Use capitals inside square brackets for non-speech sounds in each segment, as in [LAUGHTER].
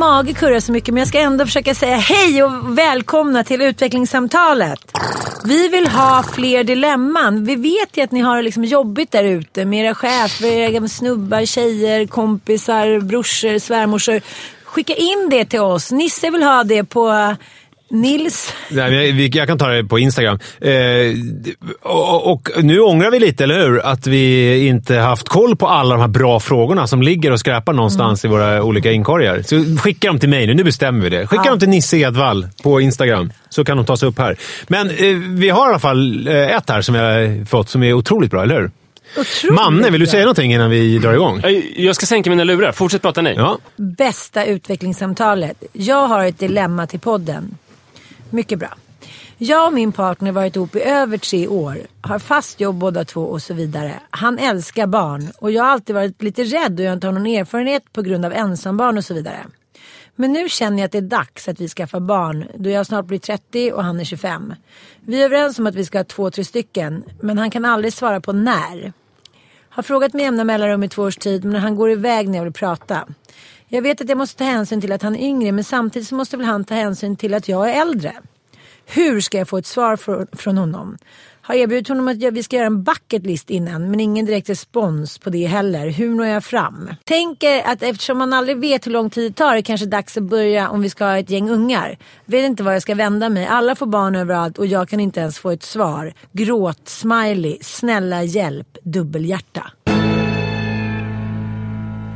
Mage kurrar så mycket men jag ska ändå försöka säga hej och välkomna till utvecklingssamtalet. Vi vill ha fler dilemman. Vi vet ju att ni har det liksom jobbigt där ute med era chefer, era snubbar, tjejer, kompisar, brorsor, svärmorsor. Skicka in det till oss. Nisse vill ha det på Nils. Nej, jag- jag kan ta det på Instagram. Eh, och, och nu ångrar vi lite, eller hur? Att vi inte haft koll på alla de här bra frågorna som ligger och skräpar någonstans i våra olika inkorgar. Så skicka dem till mig nu. Nu bestämmer vi det. Skicka Ja. dem till Nisse Edvall på Instagram, så kan de tas upp här. Men eh, vi har i alla fall eh, ett här som jag har fått som är otroligt bra, eller hur? Otroligt Manne, vill du säga någonting innan vi drar igång? Jag- Jag ska sänka mina lurar. Fortsätt prata ni. Ja. Bästa utvecklingssamtalet. Jag har ett dilemma till podden. Mycket bra. Jag och min partner har varit ihop i över tre år. Har fast jobb båda två och så vidare. Han älskar barn och jag har alltid varit lite rädd och jag inte har någon erfarenhet på grund av ensambarn och så vidare. Men nu känner jag att det är dags att vi skaffar barn då jag snart blir 30 och han är 25. Vi är överens om att vi ska ha två, tre stycken men han kan aldrig svara på när. Har frågat med jämna mellanrum i två års tid men han går iväg när jag vill prata. Jag vet att jag måste ta hänsyn till att han är yngre men samtidigt så måste väl han ta hänsyn till att jag är äldre. Hur ska jag få ett svar från, från honom? Har erbjudit honom att jag- vi ska göra en bucket list innan men ingen direkt respons på det heller. Hur når jag fram? Tänker eh, att eftersom man aldrig vet hur lång tid det tar är det kanske dags att börja om vi ska ha ett gäng ungar. Vet inte var jag ska vända mig. Alla får barn överallt och jag kan inte ens få ett svar. Gråt, smiley, snälla hjälp, dubbelhjärta.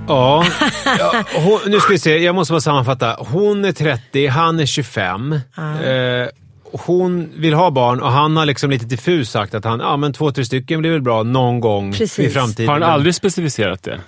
Ja, [LAUGHS] ja hon, nu ska vi se. Jag måste bara sammanfatta. Hon är 30, han är 25. Eh, hon vill ha barn och han har liksom lite diffus sagt att han, ja men två, tre stycken blir väl bra någon gång Precis. i framtiden. Har han aldrig specificerat det?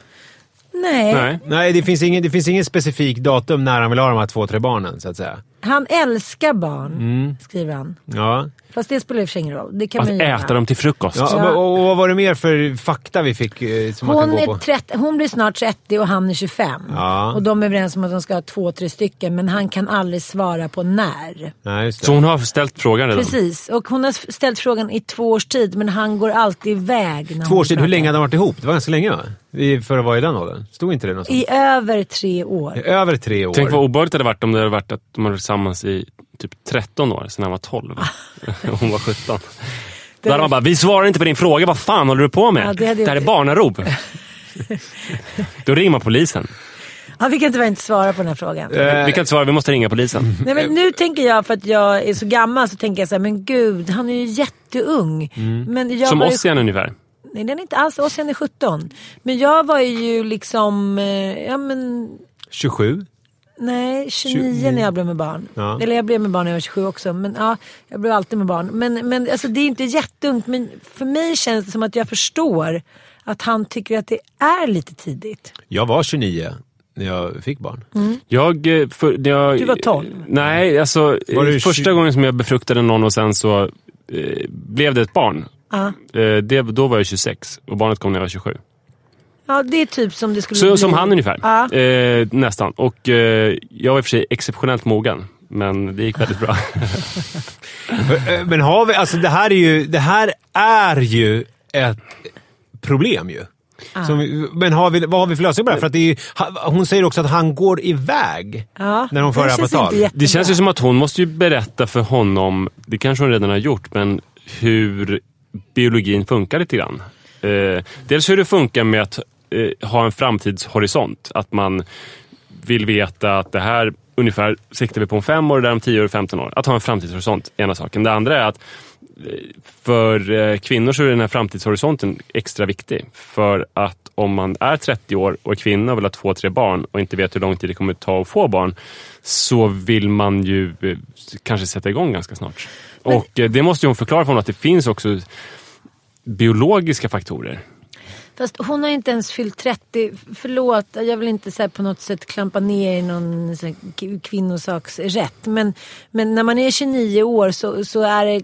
Nej, Nej. Nej, det finns, ingen, det finns ingen specifik datum när han vill ha de här två, tre barnen så att säga. Han älskar barn, Mm. skriver han. Ja. Fast det spelar i och för sig ingen roll. Det kan Att man göra. äta dem till frukost. ja, Ja. Och, och vad var det mer för fakta vi fick eh, som man Hon, kan gå är på? 30, hon blir snart 30 och han är 25. Ja. Och de är överens om att de ska ha två, tre stycken. Men han kan aldrig svara på när. Nej, just det. Så hon har ställt frågan redan? Precis. Och hon har ställt frågan i två års tid. Men han går alltid iväg. När Två hon år sedan, hur länge hade de varit ihop? Det var ganska länge va? I- För att vara i den åldern. Stod inte det någonstans? I över tre år. Över tre år. Tänk vad obehagligt det hade varit om det hade varit att de var tillsammans i typ 13 år, sen han var 12. Och [LAUGHS] hon var 17. [LAUGHS] Då hade man bara, vi svarar inte på din fråga, vad fan håller du på med? Ja, det det, här är barnarop. [LAUGHS] Då ringer man polisen. Ja, vi kan tyvärr inte svara på den här frågan. Eh, Vi kan inte svara, vi måste ringa polisen. Nej, men nu tänker jag, för att jag är så gammal, så tänker jag så här, men gud, han är ju jätteung. Men jag Som ju- oss igen ungefär. Nej, den är inte alls. Ossian är 17. Men jag var ju liksom, eh, ja men 27? Nej, 29 när jag blev med barn. Ja. Eller jag blev med barn när jag var 27 också. Men ja, jag blev alltid med barn. Men, men alltså, det är inte jätteungt. Men för mig känns det som att jag förstår att han tycker att det är lite tidigt. Jag var 29 när jag fick barn. Jag, eh, för, när jag, Du var 12? Nej, alltså eh, första 20? gången som jag befruktade någon och sen så eh, blev det ett barn. Ja. Eh, det, då var jag 26 och barnet kom när jag var 27. Ja, det är typ som det skulle Så, bli. som han ungefär. Ja. Eh, nästan. Och eh, jag var i och för sig exceptionellt mogen. Men det gick väldigt bra. [LAUGHS] Eh, Men har vi, alltså det här är ju, det här är ju ett problem ju. Som, vi- men har vi, vad har vi för lösning på det? För att det är hon säger också att han går iväg Ja, när hon för det här på känns tal. Det känns ju som att hon måste ju berätta för honom, det kanske hon redan har gjort, men hur biologin funkar lite grann. Eh, dels hur det funkar med att eh, ha en framtidshorisont. Att man vill veta att det här ungefär siktar vi på om fem år, och där om tio år och 15 år. Att ha en framtidshorisont är ena saken. Det andra är att för eh, kvinnor så är den här framtidshorisonten extra viktig. För att om man är 30 år och är kvinna och vill ha två, tre barn och inte vet hur lång tid det kommer att ta att få barn, så vill man ju eh, kanske sätta igång ganska snart. Och eh, det måste ju hon förklara för honom att det finns också biologiska faktorer. Fast hon har inte ens fyllt 30. Förlåt, jag vill inte så här, på något sätt klampa ner i någon kvinnosaksrätt. Men, men när man är 29 år så, så är det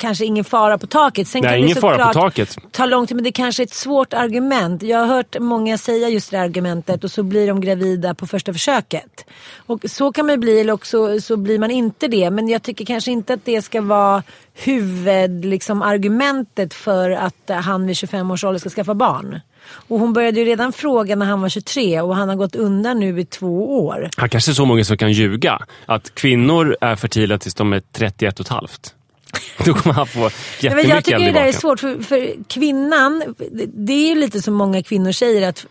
kanske ingen fara på taket. Sen Nej, kan ingen det fara på taket. ta lång tid, men det kanske är ett svårt argument. Jag har hört många säga just det argumentet och så blir de gravida på första försöket. Och så kan man bli eller också så blir man inte det. Men jag tycker kanske inte att det ska vara huvud, liksom, argumentet för att han vid 25 års ålder ska skaffa barn. Och hon började ju redan fråga när han var 23 och han har gått undan nu i två år. Han kanske är så många som kan ljuga. Att kvinnor är fertila tills de är 31 och ett halvt. [LAUGHS] Då kommer han få jättemycket men jag tycker det där är svårt för, för kvinnan, det- det är ju lite som många kvinnor säger att,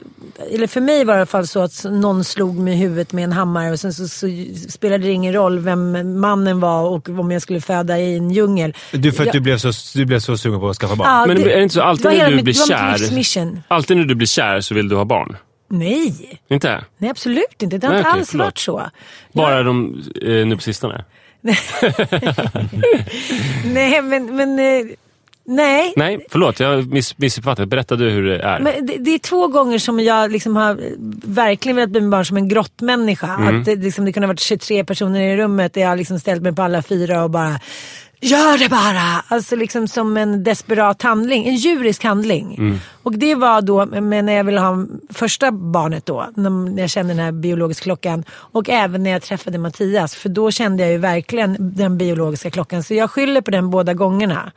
eller för mig var det i alla fall så att någon slog mig i huvudet med en hammare och sen så, så spelade det ingen roll vem mannen var och om jag skulle föda i en djungel. Du, för att Jag- du, blev så, du blev så sugen på att skaffa barn? Ja, Men är det inte så, alltid det när du mitt- blir det kär-. Alltid när du blir kär så vill du ha barn. Nej, Inte? nej absolut inte. Det har Nej, inte okej, alls förlåt. varit så. Bara de, eh, nu på sistone? [LAUGHS] Nej, men, men eh, nej. Nej, förlåt. Jag miss, missuppfattat. Berätta du hur det är. Men det, det är två gånger som jag liksom har eh, verkligen velat bli med barn som en grottmänniska. Mm. Att det, liksom, det kunde ha varit 23 personer i rummet där jag liksom ställt mig på alla fyra och bara Gör det bara! Alltså liksom som en desperat handling, en djurisk handling. Mm. Och det var då men när jag ville ha första barnet då, när jag kände den här biologiska klockan. Och även när jag träffade Mattias, för då kände jag ju verkligen den biologiska klockan. Så jag skyller på den båda gångerna.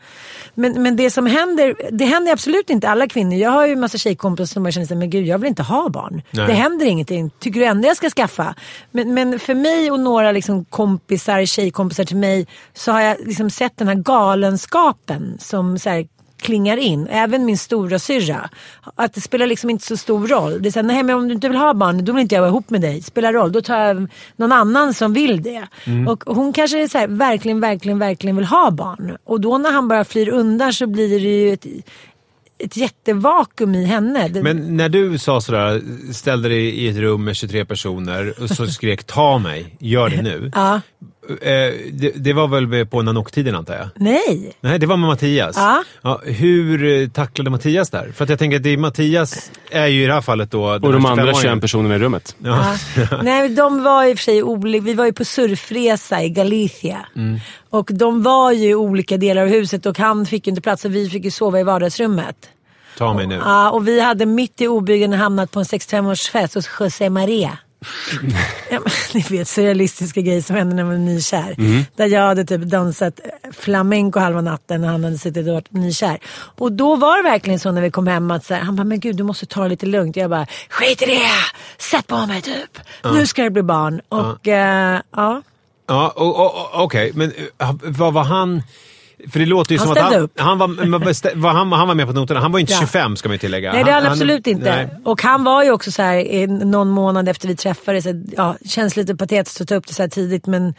Men, men det som händer, det händer absolut inte alla kvinnor. Jag har ju en massa tjejkompisar som jag känner sig, men gud jag vill inte ha barn. Nej. Det händer ingenting. Tycker du ändå jag ska skaffa? Men, men för mig och några liksom kompisar, tjejkompisar till mig, så har jag liksom sett den här galenskapen som så här, klingar in. Även min stora syrra. Att det spelar liksom inte så stor roll. Det är såhär, nej men om du inte vill ha barn, då vill inte jag vara ihop med dig. Spelar roll, då tar jag någon annan som vill det. Och hon kanske så här, verkligen, verkligen, verkligen vill ha barn. Och då när han bara flyr undan så blir det ju ett, ett jättevakuum i henne. Men när du sa sådär, ställde dig i ett rum med 23 personer och så skrek ta mig, gör det nu. [LAUGHS] ja. Eh, det, det var väl på Nanook-tiden antar jag? Nej. Nej, det var med Mattias. Ja. hur eh, tacklade Mattias där? För att jag tänker att det är Mattias är ju i det här fallet då... och de andra 25-åringen. 21 personerna i rummet. Ja. [LAUGHS] Nej, de var i och för sig olika. Vi var ju på surfresa i Galicia. Och de var ju i olika delar av huset och han fick ju inte plats och vi fick ju sova i vardagsrummet. Ta mig nu. Ja, och vi hade mitt i obygden hamnat på en 65-årsfest hos José Maria. Ja, [LAUGHS] ni vet surrealistiska grejer som händer när man är nykär. Där jag hade typ dansat flamenco halva natten och han hade suttit och varit nykär. Och då var det verkligen så när vi kom hem att så här, han bara, men gud du måste ta det lite lugnt. Jag bara, skit i det! Sätt på mig typ! Nu ska det bli barn. Och eh, ja. Ja, och, okej. Men eh, vad var han... För det låter ju Han som att han, upp. han, var, han, han var med på noterna. Han var ju inte Ja. 25 ska man ju tillägga. Nej det är han han, absolut inte. nej. Och han var ju också så här någon månad efter vi träffades. Ja, känns lite patetiskt att ta upp det så tidigt men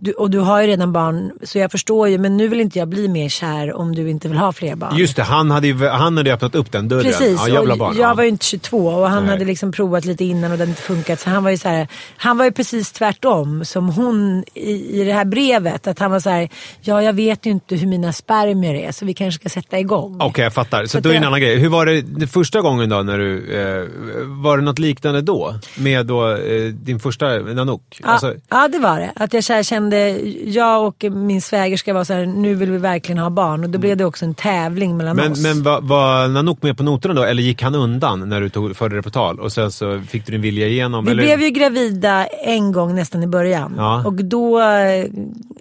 du, och du har ju redan barn så jag förstår ju men nu vill inte jag bli mer kär om du inte vill ha fler barn. Just det, han hade ju han hade öppnat upp den dörren. Precis, Ja, jag barn. jag ja. var ju inte 22 och han Nej. hade liksom provat lite innan och det hade inte funkat. Så han var ju så här, han var ju precis tvärtom som hon i, i det här brevet. Att han var så här, ja jag vet ju inte hur mina spermier är så vi kanske ska sätta igång. Okej, jag fattar. Så, Så då är det en annan grej. Hur var det, första gången då? När du, eh, var det något liknande då? Med då, eh, din första Nanook? Ja, Alltså, ja det var det. Att jag så kände, jag och min svägerska var så här, nu vill vi verkligen ha barn. Och då blev det också en tävling mellan men oss. men var, var Nanook med på noterna då? Eller gick han undan när du tog, förde det på tal? Och sen så fick du din vilja igenom? vi eller? blev ju gravida en gång nästan i början. Ja. Och då,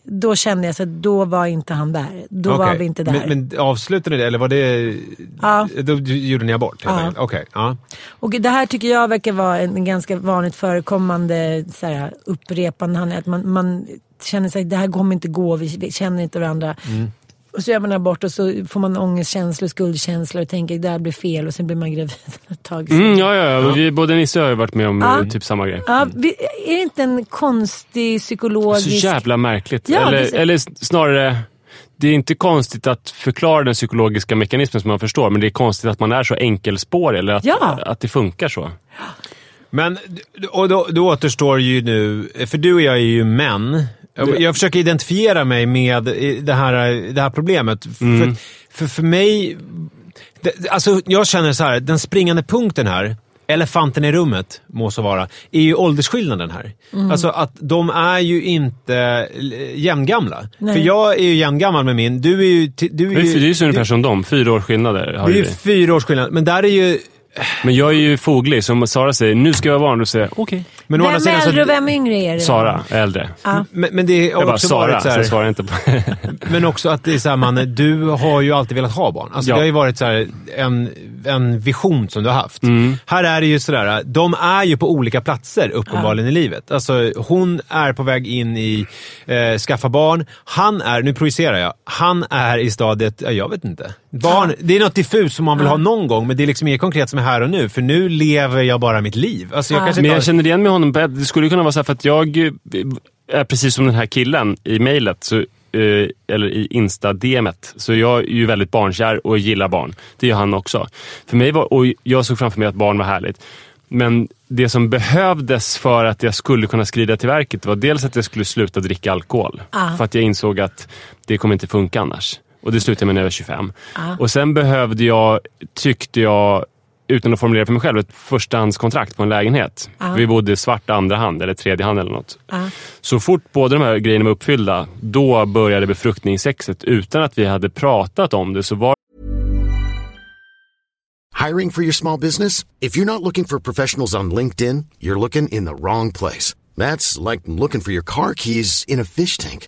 då kände jag så att då var inte han där. Då var Okej. vi inte där. Men, men avslutade ni det, eller var det... Ja. Då gjorde ni abort Ja. Okej. ja. Och det här tycker jag verkar vara en, en ganska vanligt förekommande så här, upprepande handling. Att man, man känner sig, det här kommer inte gå, vi, känner inte varandra. Mm. Och så gör man abort och så får man ångestkänslor, skuldkänslor och tänker det här blir fel och sen blir man gravid [LAUGHS] ett tag Mm, ja, ja, ja. Vi, både Nisse och jag har varit med om Ja. eh, typ samma grej. Ja, vi, är det inte en konstig Så psykologisk... jävla märkligt. Ja, eller, så- eller snarare, det är inte konstigt att förklara den psykologiska mekanismen som man förstår, men det är konstigt att man är så enkelspårig, eller att, Ja. att det funkar så. Men och då, då återstår ju nu, för du och jag är ju män. Jag, jag försöker identifiera mig med det här, det här problemet. För, för, för mig, det, alltså jag känner så här, den springande punkten här, elefanten i rummet, må så vara, är ju åldersskillnaden här. Alltså att de är ju inte eh, jämngamla. Nej. För jag är ju jämngammal med min, du är ju... Du är Det är ju, ju det är ungefär som dem, fyra års skillnader har det är ju ju fyra års skillnad, men där är ju... Men jag är ju foglig, så om Sara säger nu ska jag vara barn, då säger okej. Men andra Vem är äldre och vem yngre är det? Sara är äldre. Ja. Men, men det har Jag bara, också Sara, varit så så här, jag svarar inte på [LAUGHS] Men också att det är så här, man, du har ju alltid velat ha barn. Alltså, Ja. Det har ju varit så här, en, en vision som du har haft. Mm. Här är det ju sådär, de är ju på olika platser uppenbarligen i livet. Alltså, hon är på väg in i eh, skaffa barn. Han är, nu projicerar jag, han är i stadiet, ja, jag vet inte. Barn, det är något diffust som man vill ha någon gång, men det är liksom inget konkret som är här och nu. För nu lever jag bara mitt liv. Alltså, jag Ja. kanske Men jag har- känner igen med honom. Det skulle kunna vara så här för att jag eh, är precis som den här killen i mejlet. så, eh, Eller i Insta-DMet. Så jag är ju väldigt barnkär och gillar barn. Det gör han också. För mig var, och jag såg framför mig att barn var härligt. Men det som behövdes för att jag skulle kunna skrida till verket var dels att jag skulle sluta dricka alkohol. Ah. För att jag insåg att det kommer inte funka annars. Och det slutade med när jag var 25. Och sen behövde jag, tyckte jag, utan att formulera för mig själv, ett förstahandskontrakt på en lägenhet. Ja. Vi bodde i svart andra hand eller tredje hand eller något. Ja. Så fort båda de här grejerna var uppfyllda, då började befruktningssexet. Utan att vi hade pratat om det så var Hiring for your small business? If you're not looking for professionals on LinkedIn, you're looking in the wrong place. That's like looking for your car keys in a fish tank.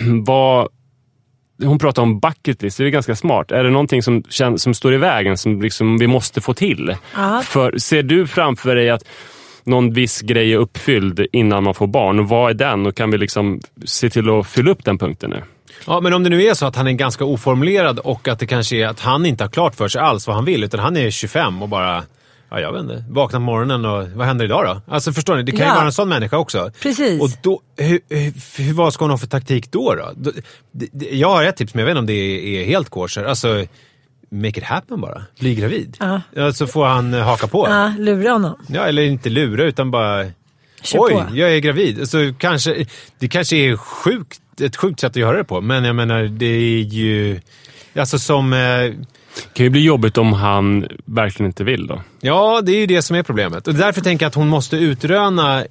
[CLEARS THROAT] vad... Hon pratar om bucket list, det är ganska smart. Är det någonting som, som står i vägen som liksom vi måste få till? För Ser du framför dig att någon viss grej är uppfylld innan man får barn? Och vad är den? Och kan vi liksom se till att fylla upp den punkten nu? Ja, men om det nu är så att han är ganska oformulerad och att det kanske är att han inte har klart för sig alls vad han vill, utan han är 25 och bara... Ja, jag vet inte. Vaknar på morgonen och vad händer idag då? Alltså förstår ni, det kan ju Ja. vara en sån människa också. Precis. Och då, hur, hur, vad ska hon ha för taktik då? då? Jag har ett tips, men jag vet inte om det är, helt kosher. Alltså, make it happen bara. Bli gravid. Ja. så får han eh, haka på. Ja, lura honom. Ja, eller inte lura, utan bara... Kör Oj, på. jag är gravid. Alltså, kanske, det kanske är sjukt, ett sjukt sätt att göra det på, men jag menar, det är ju... Alltså som... Eh, Det kan ju bli jobbigt om han verkligen inte vill då. ja, det är ju det som är problemet. Och därför tänker jag att hon måste utröna...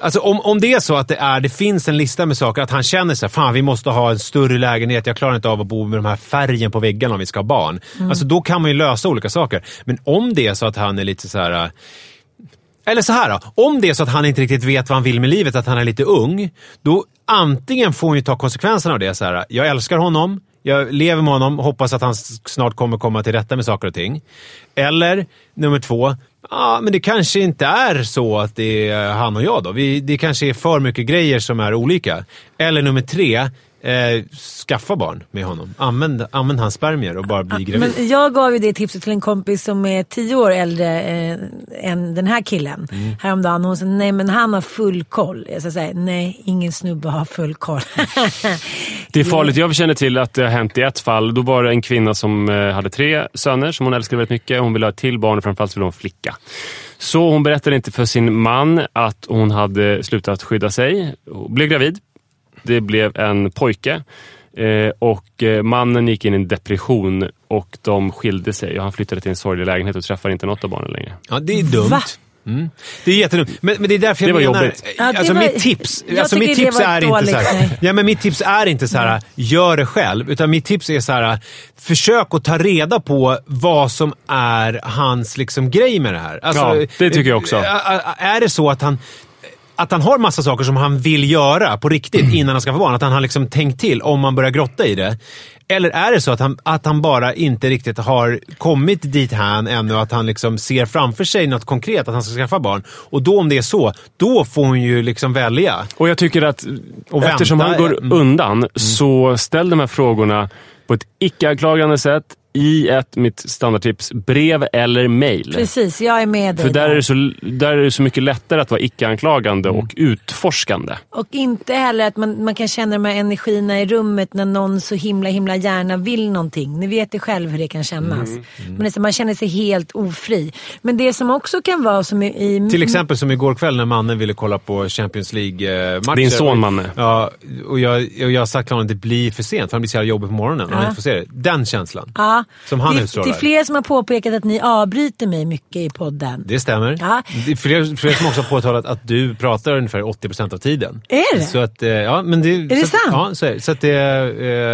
Alltså om, om det är så att det, är, det finns en lista med saker, att han känner sig fan vi måste ha en större lägenhet, jag klarar inte av att bo med de här färgen på väggarna om vi ska ha barn. Alltså då kan man ju lösa olika saker. Men om det är så att han är lite så här... äh, Eller så här då. Om det är så att han inte riktigt vet vad han vill med livet, att han är lite ung. Då antingen får hon ju ta konsekvenserna av det. Så här, jag älskar honom, jag lever med honom, hoppas att han snart kommer komma till rätta med saker och ting. Eller nummer två, ja men det kanske inte är så att det är han och jag då. Vi, det kanske är för mycket grejer som är olika. Eller nummer tre, eh, skaffa barn med honom. Använd, använd hans spermier och bara bli gravid. Men jag gav ju det tipset till en kompis som är tio år äldre eh, än den här killen Mm. häromdagen. Och hon sa nej men han har full koll. Jag sa nej ingen snubbe har full koll. [LAUGHS] Det är farligt. Jag känner till att det har hänt i ett fall. Då var det en kvinna som eh, hade tre söner som hon älskade väldigt mycket. Hon ville ha ett till barn och framförallt ville hon flicka. Så hon berättade inte för sin man att hon hade slutat skydda sig. Hon blev gravid. Det blev en pojke. Eh, och eh, mannen gick in i en depression och de skilde sig. Och han flyttade till en sorglig lägenhet och träffar inte något av barnen längre. Ja, det är dumt. Va? Mm. Det är jättedumt. Men, men det är därför jag Det var menar... jobbigt. Ja, det alltså var- mitt tips, alltså mitt tips är dåligt, inte så här, ja, men Mitt tips är inte så här, gör det själv. Utan mitt tips är så här, försök att ta reda på vad som är hans liksom, grej med det här. Alltså, Ja, det tycker jag också. Ä- Är det så att han att han har massa saker som han vill göra på riktigt Mm. innan han ska få barn. Att han har liksom tänkt till om man börjar grotta i det. Eller är det så att han, att han bara inte riktigt har kommit dit hän ännu, att han liksom ser framför sig något konkret, att han ska skaffa barn. Och då om det är så, då får hon ju liksom välja. Och jag tycker att Och eftersom han går mm. undan, så ställ de här frågorna på ett icke-anklagande sätt i ett, mitt standardtips, brev eller mail. Precis, jag är med dig För där är, det så, där är det så mycket lättare att vara icke-anklagande Mm. och utforskande. Och inte heller att man, man kan känna de här energierna i rummet när någon så himla himla gärna vill någonting. Ni vet ju själv hur det kan kännas. Mm. Men det är så, man känner sig helt ofri. Men det som också kan vara som i... Till exempel som igår kväll när mannen ville kolla på Champions League-matcher. Din son, Manne. Ja, och jag, och jag har sagt till honom att det blir för sent, för han blir så jävla jobbig på morgonen. och Han Ja. inte får se det. Den känslan. Ja, Som han det, det utstrålar. är fler som har påpekat att ni avbryter mig mycket i podden. Det stämmer. Ja. Det är fler, fler som också har påtalat att du pratar ungefär 80% av tiden. Är det? Så att, eh, ja, men det, är det att, sant? Ja, så är det. Så att det,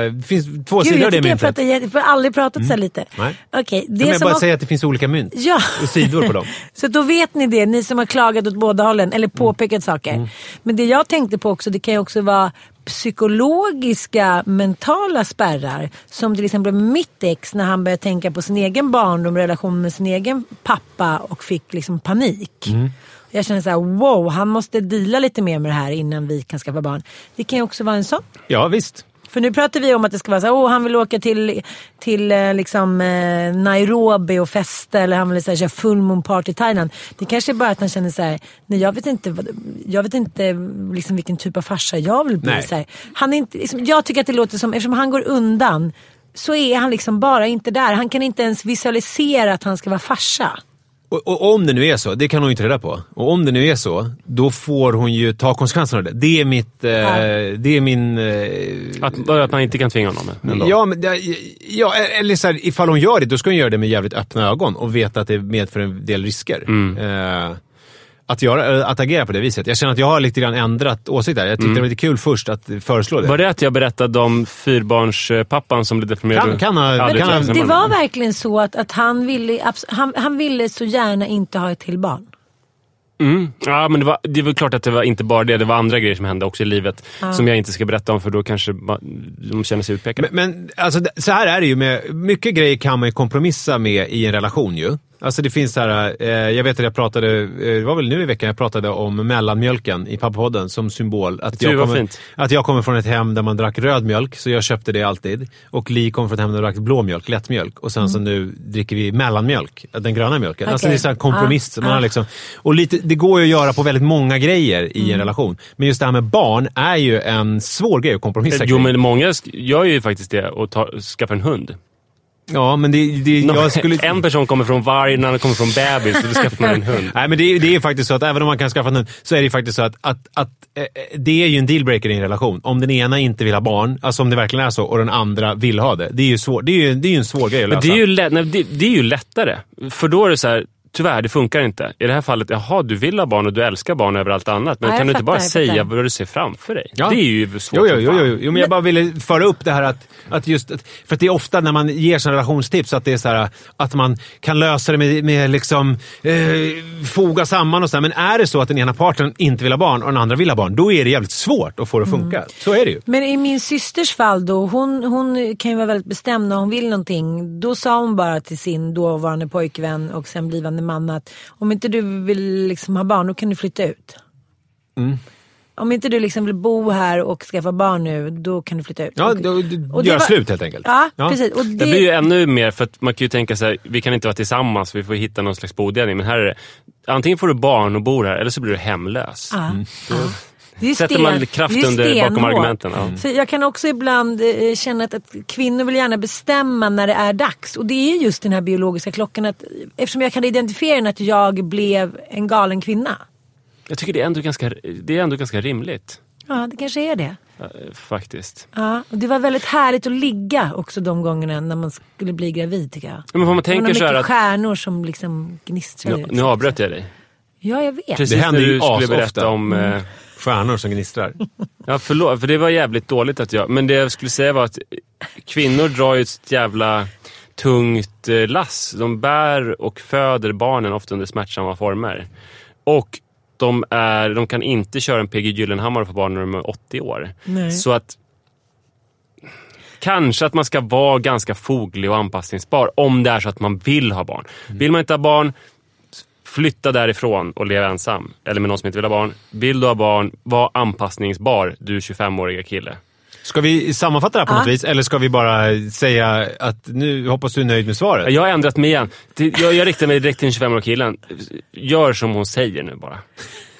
eh, det finns två Gud, sidor av det myntet. jätte... Jag har aldrig pratat så här lite. Nej. Okej, det jag som bara har- säga att det finns olika mynt Ja. och sidor på dem. [LAUGHS] Så då vet ni det, ni som har klagat åt båda hållen eller påpekat saker. Men det jag tänkte på också, det kan ju också vara psykologiska mentala spärrar. Som till exempel mitt ex när han började tänka på sin egen barndom, relation med sin egen pappa och fick liksom panik. Jag känner så här, wow, han måste deala lite mer med det här innan vi kan skaffa barn. Det kan ju också vara en sån. Ja, visst. För nu pratar vi om att det ska vara så här, han vill åka till, till eh, liksom, eh, Nairobi och festa eller han vill så här, köra full moon party i Thailand. Det kanske är bara att han känner så här, nej jag vet inte, vad, jag vet inte liksom, vilken typ av farsa jag vill bli. Nej. Så här. Han är inte, liksom, jag tycker att det låter som, eftersom han går undan så är han liksom bara inte där. Han kan inte ens visualisera att han ska vara farsa. Och, och om det nu är så, det kan hon ju inte reda på. Och om det nu är så, då får hon ju ta konsekvenserna av det. Det är mitt... Eh, Det är min... Eh, Att, att man inte kan tvinga honom. Ändå. Ja, men, ja, eller så här, ifall hon gör det, då ska hon göra det med jävligt öppna ögon och veta att det medför en del risker. Eh, att, göra, att agera på det viset. Jag känner att jag har lite grann ändrat åsikt där. Jag tyckte det var lite kul först att föreslå det. Var det att jag berättade om fyrbarnspappan som blev deprimerad? Kan- kan ha- kan sin Det var verkligen så att, att han, ville, han, han ville så gärna inte ha ett till barn. Mm. Ja, men det, var, det är väl klart att det var inte bara det. Det var andra grejer som hände också i livet. Som jag inte ska berätta om för då kanske de känner sig utpekade. Men, men alltså, så här är det ju. Med, mycket grejer kan man ju kompromissa med i en relation ju. Alltså det finns så här, eh, jag vet att jag pratade, eh, det var väl nu i veckan jag pratade om mellanmjölken i pappapodden som symbol. Att jag, kommer, fint. att jag kommer från ett hem där man drack röd mjölk, så jag köpte det alltid. Och Li kommer från ett hem där man drack blå mjölk, lättmjölk. Och sen så nu dricker vi mellanmjölk, den gröna mjölken. Alltså Okej. det är så här kompromiss. Ah, Man har ah. liksom, och lite, det går ju att göra på väldigt många grejer i Mm. en relation. Men just det här med barn är ju en svår grej att kompromissa Jo, kring. men många gör ju faktiskt det och tar, skaffar en hund. Ja, men det, det, jag skulle... En person kommer från varg, en annan kommer från bebis och då skaffar man en hund. Nej, men det, är- det är faktiskt så att även om man kan skaffa en hund så är det faktiskt så att, att, att eh, det är ju en dealbreaker i en relation. Om den ena inte vill ha barn, alltså om det verkligen är så, och den andra vill ha det. Det är ju, svår, det är ju, det är ju en svår grej att Men lösa. det, är ju lätt, nej, det, det är ju lättare. För då är det så här, tyvärr, det funkar inte. I det här fallet, jaha, du vill ha barn och du älskar barn över allt annat. Men Ja, kan du inte bara säga vad du ser framför dig? Ja. Det är ju svårt Jo, jo, jo, jo, jo, men jag bara ville föra upp det här att, att just... att- För att det är ofta när man ger såna relationstips att det är så här, att man kan lösa det med, med liksom eh, foga samman och så här. Men är det så att den ena parten inte vill ha barn och den andra vill ha barn, då är det jävligt svårt att få det att funka. Så är det ju. Men i min systers fall då, hon, hon kan ju vara väldigt bestämd när hon vill någonting. Då sa hon bara till sin dåvarande pojkvän och sen blivande man att om inte du vill liksom ha barn, då kan du flytta ut. Mm. Om inte du liksom vill bo här och skaffa barn nu, då kan du flytta ut. Ja, då, och det gör var- slut helt enkelt. Ja, Ja. precis. Och det, Det blir ju ännu mer, för att man kan ju tänka sig, vi kan inte vara tillsammans, vi får hitta någon slags bodelning. Men här är det, antingen får du barn och bor här, eller så blir du hemlös. Ja, ja. Det är Sätter sten- man kraft under- bakom argumenten, ja. För jag kan också ibland eh, känna att, att kvinnor vill gärna bestämma när det är dags. Och det är just den här biologiska klockan. Att, eftersom jag kan identifiera den att jag blev en galen kvinna. Jag tycker det är ändå ganska, det är ändå ganska rimligt. Ja, det kanske är det. Eh, Faktiskt. Ja, och det var väldigt härligt att ligga också de gångerna när man skulle bli gravid tycker jag. Men vad man det var tänker mycket så här att... stjärnor som liksom gnistrade. Nu, nu avbröt jag dig. Ja, jag vet. Precis Det händer när ju du skulle asofta. berätta om... Eh, Stjärnor som gnistrar. Ja, förlåt, för det var jävligt dåligt att jag... Men det jag skulle säga var att kvinnor drar ju ett jävla tungt eh, lass. De bär och föder barnen ofta under smärtsamma former. Och de, är, de kan inte köra en PG Gyllenhammar på barn när de är 80 år. Nej. Så att... Kanske att man ska vara ganska foglig och anpassningsbar om det är så att man vill ha barn. Vill man inte ha barn, flytta därifrån och leva ensam. Eller med någon som inte vill ha barn. Vill du ha barn, var anpassningsbar, du 25-åriga kille. Ska vi sammanfatta det här på Ja. något vis? Eller ska vi bara säga att nu hoppas du är nöjd med svaret? Jag har ändrat mig igen. Jag, jag riktar mig direkt till den 25-åriga killen. Gör som hon säger nu bara.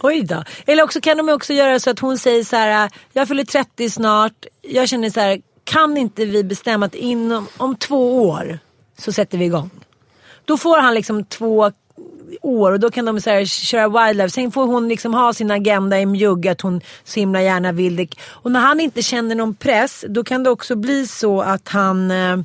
Oj då. Eller också kan de också göra så att hon säger så här, jag fyller 30 snart. Jag känner så här, kan inte vi bestämma att inom om två år så sätter vi igång. Då får han liksom två år och då kan de så här, köra wildlife. Sen får hon liksom ha sin agenda i mjugg att hon så himla gärna vill det. Och när han inte känner någon press då kan det också bli så att han eh,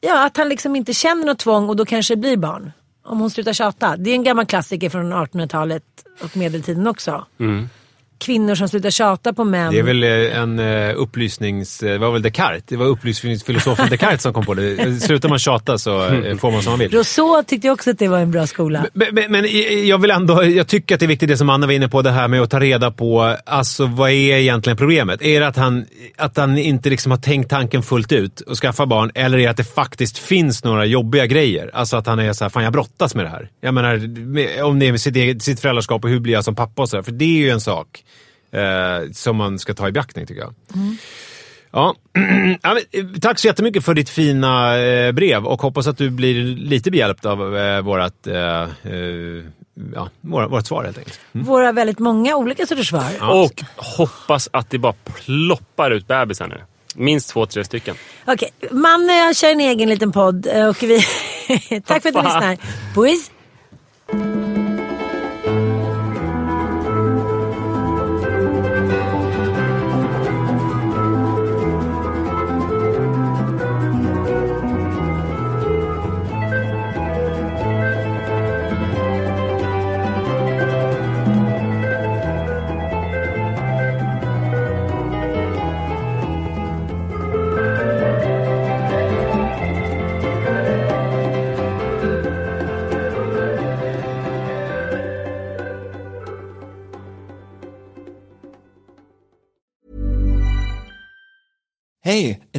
Ja, att han liksom inte känner något tvång och då kanske det blir barn. Om hon slutar tjata. Det är en gammal klassiker från 1800-talet och medeltiden också. Mm. Kvinnor som slutar tjata på män. Det är väl eh, en eh, upplysnings... eh, Det var väl Descartes? Det var upplysningsfilosofen Descartes som kom på det. Slutar man tjata så får man som man vill. Rousseau tyckte jag också att det var en bra skola. Men, men, men jag vill ändå, jag tycker att det är viktigt det som Anna var inne på, det här med att ta reda på, alltså vad är egentligen problemet? Är det att han, att han inte liksom har tänkt tanken fullt ut och skaffa barn, eller är det att det faktiskt finns några jobbiga grejer? Alltså att han är så här, fan jag brottas med det här. Jag menar, om det är med sitt, eget, sitt föräldraskap och hur blir jag som pappa och så här, för det är ju en sak eh, som man ska ta i beaktning tycker jag. Ja. [CLEARS THROAT] ja, men, tack så jättemycket för ditt fina eh, brev och hoppas att du blir lite behjälpt av eh, vårat, eh, ja, våra, vårt svar helt enkelt. Våra väldigt många olika sorters svar. Och hoppas att det bara ploppar ut bebisar nu. Minst två, tre stycken. Okej, man eh, kör en egen liten podd och vi... [LAUGHS] Tack för att du lyssnar. Puss!